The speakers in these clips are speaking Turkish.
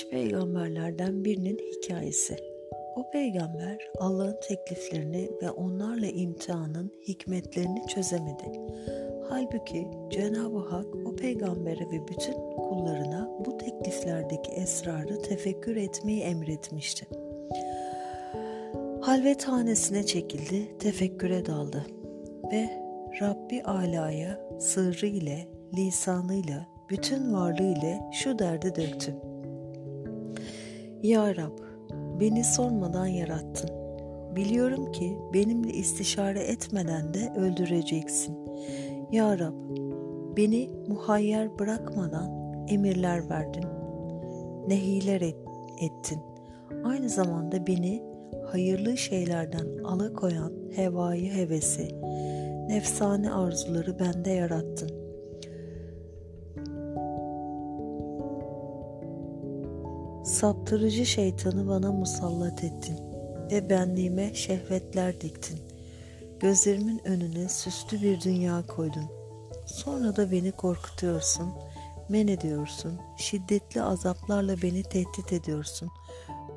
baş peygamberlerden birinin hikayesi. O peygamber Allah'ın tekliflerini ve onlarla imtihanın hikmetlerini çözemedi. Halbuki Cenab-ı Hak o peygambere ve bütün kullarına bu tekliflerdeki esrarı tefekkür etmeyi emretmişti. Halvethanesine çekildi, tefekküre daldı ve Rabbi Ala'ya sırrı ile, lisanıyla, bütün varlığı ile şu derdi döktü. Ya Rab, beni sormadan yarattın. Biliyorum ki benimle istişare etmeden de öldüreceksin. Ya Rab, beni muhayyer bırakmadan emirler verdin. Nehiler et, ettin. Aynı zamanda beni hayırlı şeylerden alıkoyan hevayı hevesi, nefsane arzuları bende yarattın. Saptırıcı şeytanı bana musallat ettin ve benliğime şehvetler diktin. Gözlerimin önüne süslü bir dünya koydun. Sonra da beni korkutuyorsun, men ediyorsun, şiddetli azaplarla beni tehdit ediyorsun.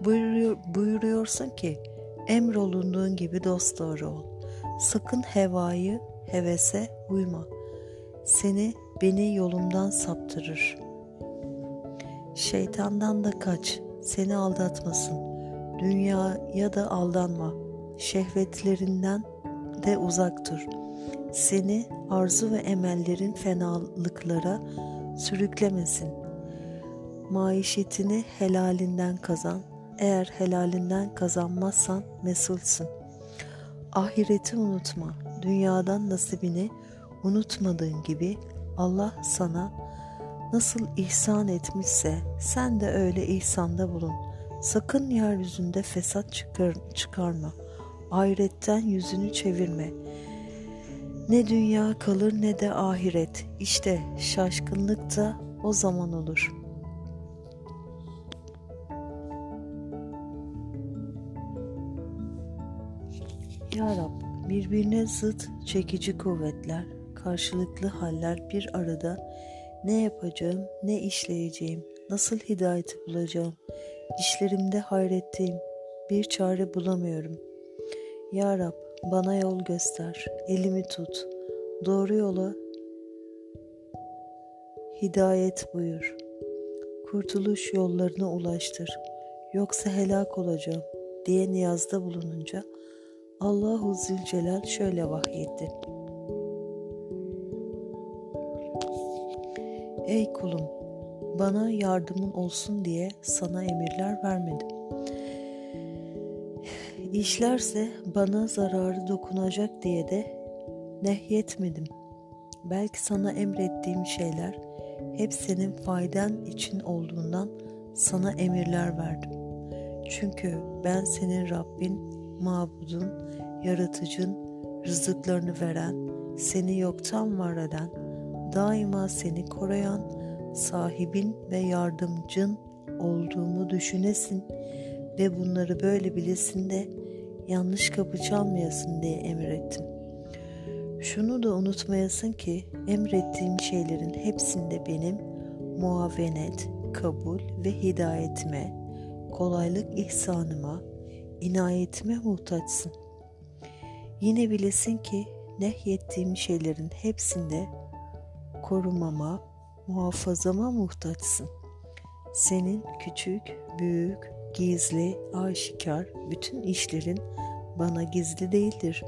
Buyuruyor, buyuruyorsun ki, emrolunduğun gibi dosdoğru ol. Sakın hevayı, hevese uyma. Seni, beni yolumdan saptırır. Şeytandan da kaç, seni aldatmasın. Dünyaya da aldanma. Şehvetlerinden de uzak dur. Seni arzu ve emellerin fenalıklara sürüklemesin. Maişetini helalinden kazan. Eğer helalinden kazanmazsan mesulsün. Ahireti unutma. Dünyadan nasibini unutmadığın gibi Allah sana nasıl ihsan etmişse sen de öyle ihsanda bulun. Sakın yeryüzünde fesat çıkar, çıkarma. Ahiretten yüzünü çevirme. Ne dünya kalır ne de ahiret. İşte şaşkınlık da o zaman olur. Ya Rab, birbirine zıt çekici kuvvetler, karşılıklı haller bir arada ne yapacağım, ne işleyeceğim, nasıl hidayeti bulacağım, işlerimde hayretteyim, bir çare bulamıyorum. Ya Rab, bana yol göster, elimi tut, doğru yola hidayet buyur. Kurtuluş yollarına ulaştır, yoksa helak olacağım diye niyazda bulununca Allahu Zülcelal şöyle vahyetti. Ey kulum, bana yardımın olsun diye sana emirler vermedim. İşlerse bana zararı dokunacak diye de nehyetmedim. Belki sana emrettiğim şeyler hep senin faydan için olduğundan sana emirler verdim. Çünkü ben senin Rabbin, mabudun, yaratıcın, rızıklarını veren, seni yoktan var eden, daima seni koruyan, sahibin ve yardımcın olduğumu düşünesin ve bunları böyle bilesin de yanlış kapı çalmayasın diye emrettim. Şunu da unutmayasın ki emrettiğim şeylerin hepsinde benim muavenet, kabul ve hidayetime, kolaylık ihsanıma, inayetime muhtaçsın. Yine bilesin ki nehyettiğim şeylerin hepsinde korumama, muhafazama muhtaçsın. Senin küçük, büyük, gizli, aşikar bütün işlerin bana gizli değildir.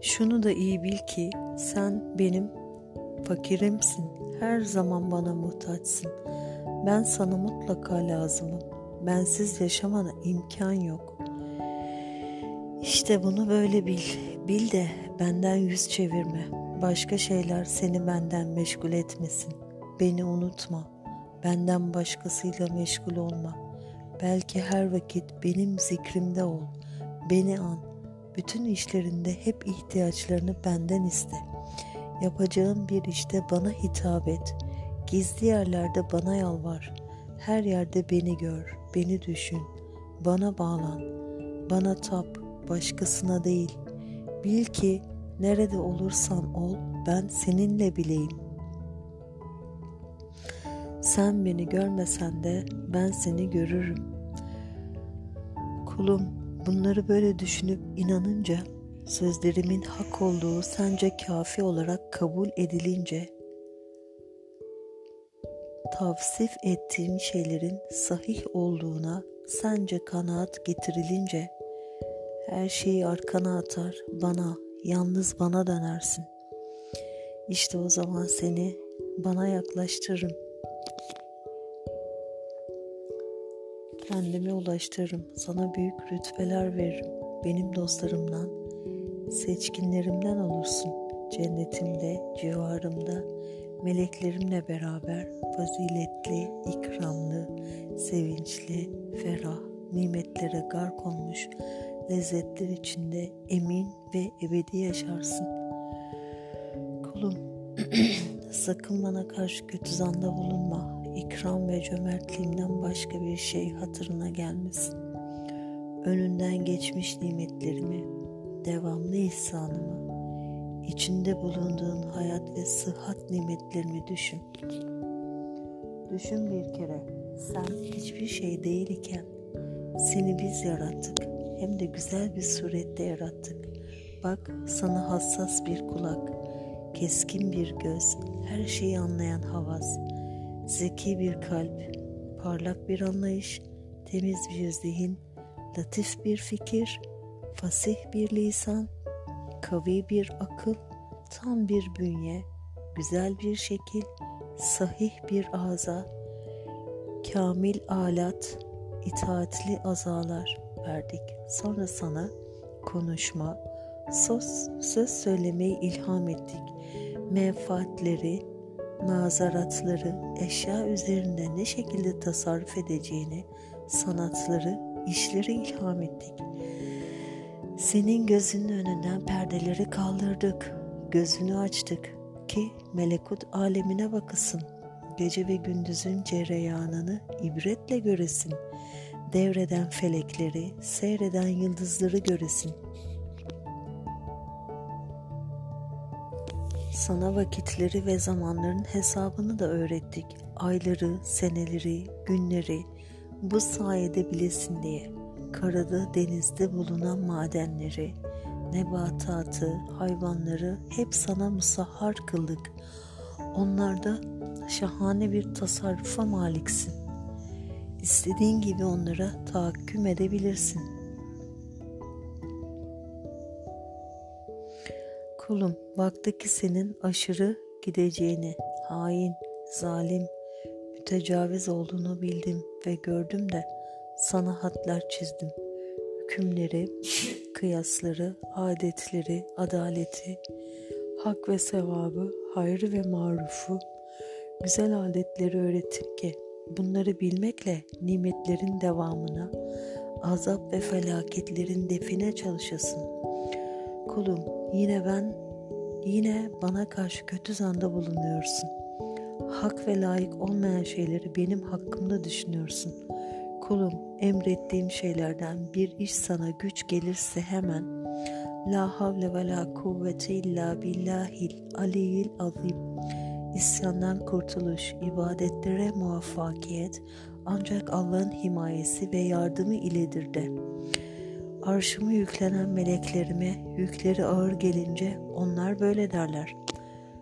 Şunu da iyi bil ki sen benim fakirimsin. Her zaman bana muhtaçsın. Ben sana mutlaka lazımım. Bensiz yaşamana imkan yok. İşte bunu böyle bil. Bil de benden yüz çevirme. Başka şeyler seni benden meşgul etmesin. Beni unutma. Benden başkasıyla meşgul olma. Belki her vakit benim zikrimde ol. Beni an. Bütün işlerinde hep ihtiyaçlarını benden iste. Yapacağın bir işte bana hitap et. Gizli yerlerde bana yalvar. Her yerde beni gör, beni düşün. Bana bağlan. Bana tap, başkasına değil. Bil ki nerede olursan ol ben seninle bileyim. Sen beni görmesen de ben seni görürüm. Kulum bunları böyle düşünüp inanınca sözlerimin hak olduğu sence kafi olarak kabul edilince tavsif ettiğim şeylerin sahih olduğuna sence kanaat getirilince her şeyi arkana atar, bana, yalnız bana dönersin. İşte o zaman seni bana yaklaştırırım. Kendime ulaştırırım. Sana büyük rütbeler veririm. Benim dostlarımdan, seçkinlerimden olursun. Cennetimde, civarımda, meleklerimle beraber faziletli, ikramlı, sevinçli, ferah, nimetlere gark olmuş, lezzetler içinde emin ve ebedi yaşarsın. Kulum, sakın bana karşı kötü zanda bulunma. İkram ve cömertliğimden başka bir şey hatırına gelmesin. Önünden geçmiş nimetlerimi, devamlı ihsanımı, içinde bulunduğun hayat ve sıhhat nimetlerimi düşün. Düşün bir kere, sen hiçbir şey değil iken seni biz yarattık hem de güzel bir surette yarattık. Bak sana hassas bir kulak, keskin bir göz, her şeyi anlayan havas, zeki bir kalp, parlak bir anlayış, temiz bir zihin, latif bir fikir, fasih bir lisan, kavi bir akıl, tam bir bünye, güzel bir şekil, sahih bir ağza, kamil alat, itaatli azalar verdik. Sonra sana konuşma, söz, söz söylemeyi ilham ettik. Menfaatleri, mazaratları, eşya üzerinde ne şekilde tasarruf edeceğini, sanatları, işleri ilham ettik. Senin gözünün önünden perdeleri kaldırdık, gözünü açtık ki melekut alemine bakasın. Gece ve gündüzün cereyanını ibretle göresin. Devreden felekleri, seyreden yıldızları göresin. Sana vakitleri ve zamanların hesabını da öğrettik. Ayları, seneleri, günleri bu sayede bilesin diye. Karada, denizde bulunan madenleri, nebatatı, hayvanları hep sana musahhar kıldık. Onlarda şahane bir tasarrufa maliksin. İstediğin gibi onlara tahakküm edebilirsin. Kulum, vakti ki senin aşırı gideceğini, hain, zalim, mütecaviz olduğunu bildim ve gördüm de sana hatlar çizdim. Hükümleri, kıyasları, adetleri, adaleti, hak ve sevabı, hayrı ve marufu, güzel adetleri öğrettim ki bunları bilmekle nimetlerin devamına, azap ve felaketlerin define çalışasın. Kulum yine ben, yine bana karşı kötü zanda bulunuyorsun. Hak ve layık olmayan şeyleri benim hakkımda düşünüyorsun. Kulum emrettiğim şeylerden bir iş sana güç gelirse hemen La havle ve la kuvvete illa billahil aliyil azim İsyandan kurtuluş, ibadetlere muvaffakiyet ancak Allah'ın himayesi ve yardımı iledir de. Arşımı yüklenen meleklerime yükleri ağır gelince onlar böyle derler.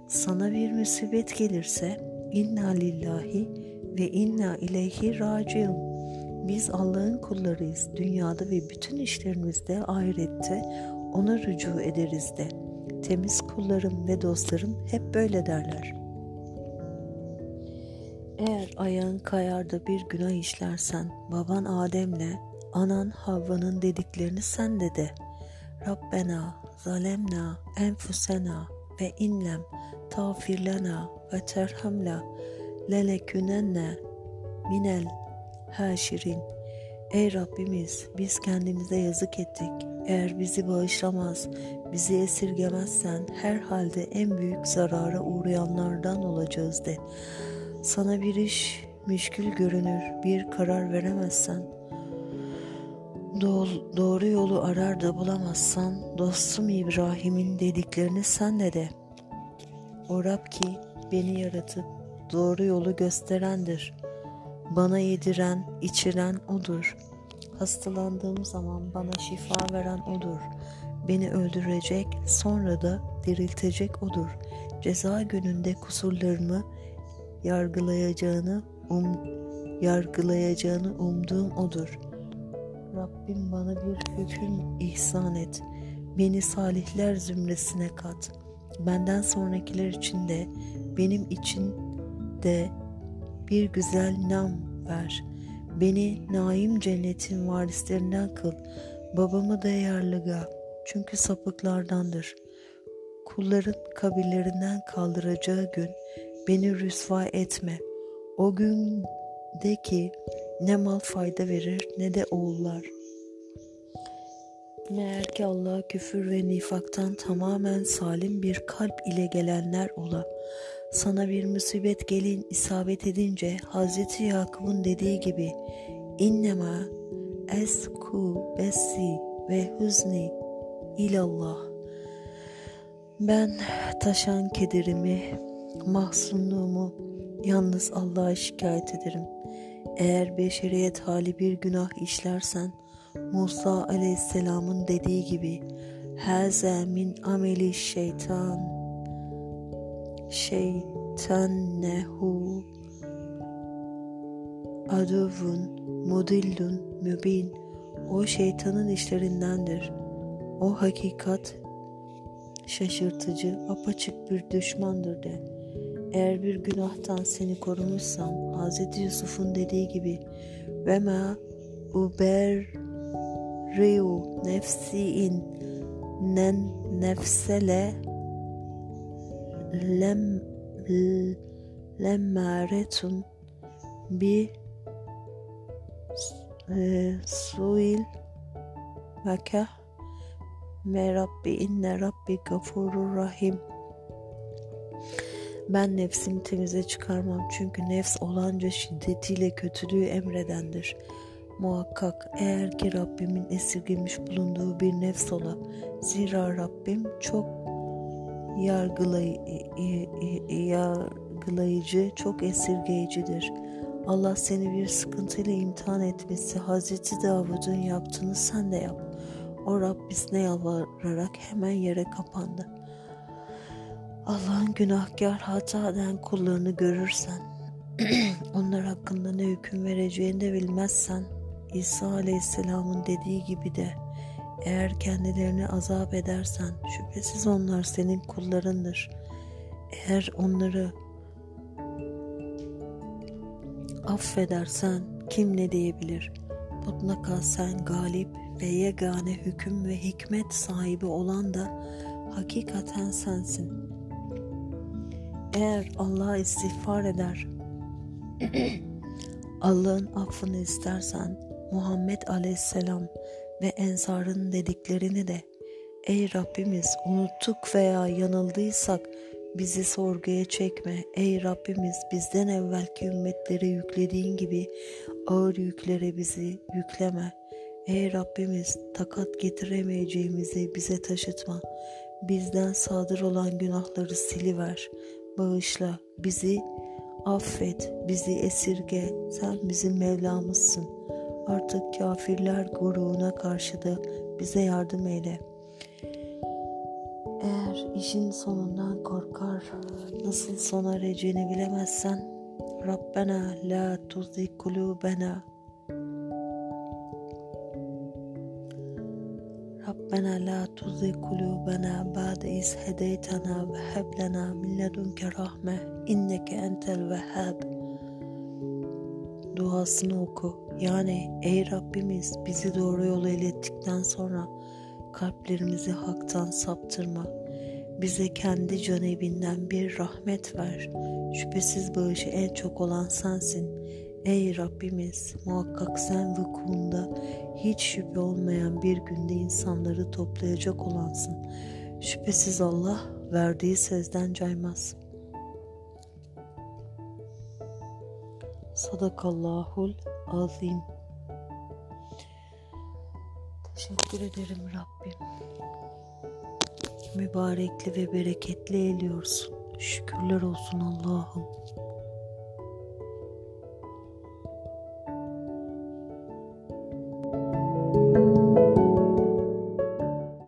Sana bir musibet gelirse inna lillahi ve inna ileyhi raciun. Biz Allah'ın kullarıyız. Dünyada ve bütün işlerimizde ahirette ona rücu ederiz de. Temiz kullarım ve dostlarım hep böyle derler.'' Eğer ayağın kayar bir günah işlersen baban Adem'le anan Havva'nın dediklerini sen de de. Rabbena zalemna enfusena ve inlem tağfirlena ve terhamla lenekünenne minel haşirin. Ey Rabbimiz biz kendimize yazık ettik. Eğer bizi bağışlamaz, bizi esirgemezsen herhalde en büyük zarara uğrayanlardan olacağız de. Sana bir iş müşkül görünür, bir karar veremezsen, doğru yolu arar da bulamazsan, dostum İbrahim'in dediklerini sen de de. O Rab ki beni yaratıp doğru yolu gösterendir. Bana yediren, içiren O'dur. Hastalandığım zaman bana şifa veren O'dur. Beni öldürecek, sonra da diriltecek O'dur. Ceza gününde kusurlarımı yargılayacağını um, yargılayacağını umduğum O'dur. Rabbim bana bir hüküm ihsan et. Beni salihler zümresine kat. Benden sonrakiler için de benim için de bir güzel nam ver. Beni naim cennetin varislerinden kıl. Babamı da yarlıga. Çünkü sapıklardandır. Kulların kabirlerinden kaldıracağı gün beni rüsva etme. O günde ki ne mal fayda verir ne de oğullar. Meğer ki Allah'a küfür ve nifaktan tamamen salim bir kalp ile gelenler ola. Sana bir musibet gelin isabet edince Hazreti Yakup'un dediği gibi innema esku besi ve hüzni ilallah. Ben taşan kederimi, mahzunluğumu yalnız Allah'a şikayet ederim. Eğer beşeriyet hali bir günah işlersen Musa aleyhisselamın dediği gibi Haze min ameli şeytan şeytannehu aduvun mudillun mübin o şeytanın işlerindendir. O hakikat şaşırtıcı, apaçık bir düşmandır de. Eğer bir günahtan seni korumuşsam, Hz. Yusuf'un dediği gibi ve ma uber riu nefsiin nen nefsele lem lemmaretun bi e, suil mekah me Rabbi inne Rabbi gafurur rahim ben nefsimi temize çıkarmam çünkü nefs olanca şiddetiyle kötülüğü emredendir. Muhakkak eğer ki Rabbimin esirgemiş bulunduğu bir nefs ola. Zira Rabbim çok yargılay yargılayıcı, çok esirgeyicidir. Allah seni bir sıkıntıyla imtihan etmesi Hazreti Davud'un yaptığını sen de yap. O Rabbisine yalvararak hemen yere kapandı. Allah'ın günahkar hata eden kullarını görürsen, onlar hakkında ne hüküm vereceğini de bilmezsen, İsa Aleyhisselam'ın dediği gibi de eğer kendilerini azap edersen şüphesiz onlar senin kullarındır. Eğer onları affedersen kim ne diyebilir? Mutlaka sen galip ve yegane hüküm ve hikmet sahibi olan da hakikaten sensin. Eğer Allah'a istiğfar eder, Allah'ın affını istersen Muhammed Aleyhisselam ve ensarın dediklerini de Ey Rabbimiz unuttuk veya yanıldıysak bizi sorguya çekme. Ey Rabbimiz bizden evvelki ümmetlere yüklediğin gibi ağır yüklere bizi yükleme. Ey Rabbimiz takat getiremeyeceğimizi bize taşıtma. Bizden sadır olan günahları siliver. Bağışla bizi affet, bizi esirge. Sen bizim Mevlamızsın.'' Artık kafirler grubuna karşı da bize yardım eyle. Eğer işin sonundan korkar, nasıl sona ereceğini bilemezsen, Rabbena la tuzi kulubena ربنا لا تزغ قلوبنا بعد إذ هديتنا وهب لنا من لدنك رحمة إنك أنت الوهاب duasını oku. Yani ey Rabbimiz bizi doğru yola ilettikten sonra kalplerimizi haktan saptırma. Bize kendi canebinden bir rahmet ver. Şüphesiz bağışı en çok olan sensin. Ey Rabbimiz muhakkak sen vukuunda hiç şüphe olmayan bir günde insanları toplayacak olansın. Şüphesiz Allah verdiği sözden caymaz.'' Sadakallahul azim. Teşekkür ederim Rabbim. Mübarekli ve bereketli eyliyorsun. Şükürler olsun Allah'ım.